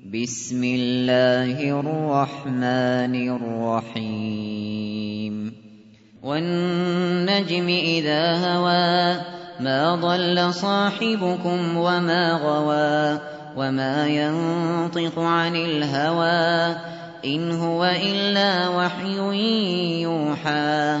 بسم الله الرحمن الرحيم. والنجم إذا هوى ما ضل صاحبكم وما غوى وما ينطق عن الهوى إن هو إلا وحي يوحى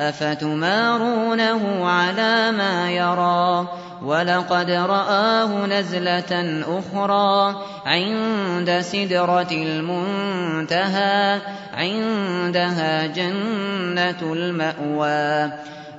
أفتمارونه على ما يرى ولقد رآه نزلة أخرى عند سدرة المنتهى عندها جنة المأوى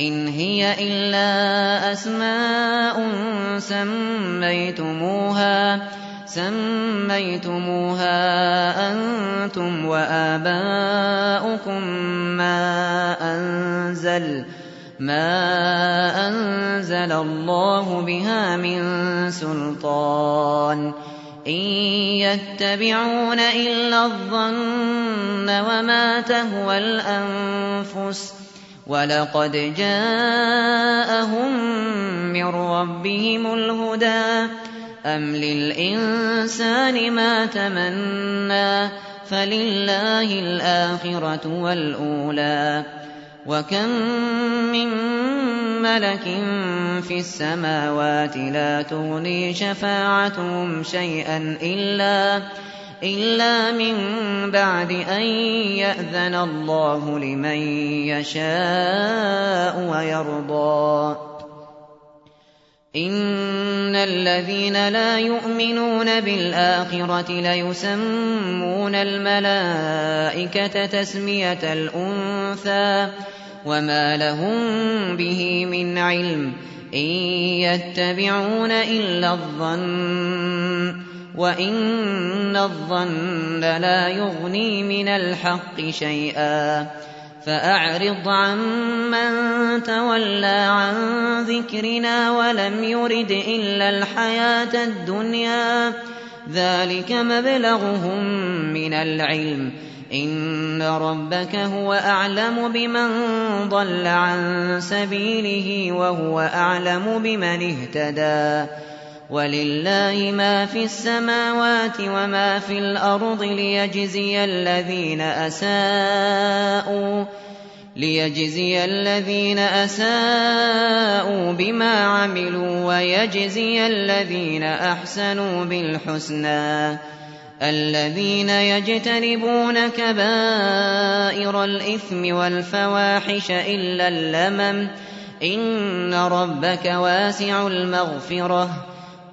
إن هي إلا أسماء سميتموها سميتموها أنتم وآباؤكم ما أنزل ما أنزل الله بها من سلطان. إن يتبعون إلا الظن وما تهوى الأنفس. ولقد جاءهم من ربهم الهدى أم للإنسان ما تمنى فلله الآخرة والأولى وكم من ملك في السماوات لا تغني شفاعتهم شيئا إلا إلا من بعد أن يأذن الله لمن يشاء ويرضى. إن الذين لا يؤمنون بالآخرة ليسمون الملائكة تسمية الأنثى وما لهم به من علم إن يتبعون إلا الظن وإن الظن لا يغني من الحق شيئا فأعرض عمن تولى عن ذكرنا ولم يرد إلا الحياة الدنيا ذلك مبلغهم من العلم إن ربك هو أعلم بمن ضل عن سبيله وهو أعلم بمن اهتدى ولله ما في السماوات وما في الأرض ليجزي الذين أساءوا ليجزي الذين أساءوا بما عملوا ويجزي الذين أحسنوا بالحسنى الذين يجتنبون كبائر الإثم والفواحش إلا اللمم إن ربك واسع المغفرة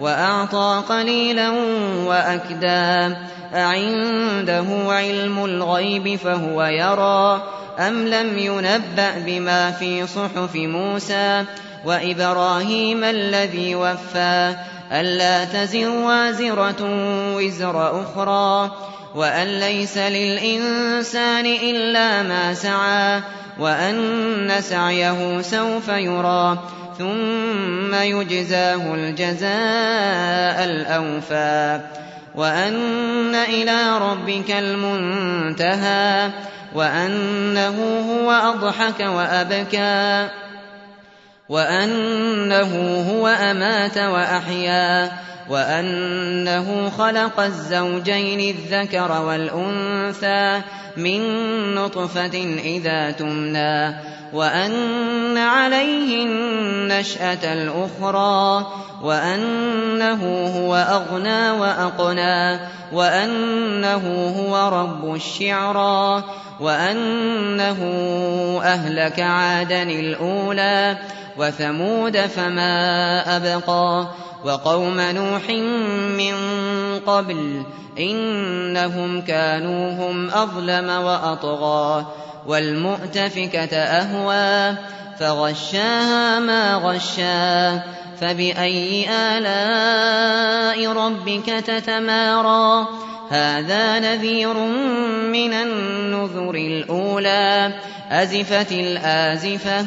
وأعطى قليلا وأكدى. أعنده علم الغيب فهو يرى. أم لم ينبأ بما في صحف موسى وإبراهيم الذي وفى؟ ألا تزر وازرة وزر أخرى. وأن ليس للإنسان إلا ما سعى. وأن سعيه سوف يرى. ثم يجزاه الجزاء الأوفى وأن إلى ربك المنتهى وأنه هو أضحك وأبكى وأنه هو أمات وأحيا وأنه خلق الزوجين الذكر والأنثى من نطفة إذا تمنى وأن عليه النشأة الأخرى وأنه هو أغنى وأقنى وأنه هو رب الشعرى وأنه أهلك عادا الأولى وثمود فما أبقى وقوم نوح من قبل إنهم كانوا هم أظلم وأطغى والمؤتفكة أهوى فغشاها ما غشا فبأي آلاء ربك تتمارى هذا نذير من النذر الأولى أزفت الآزفة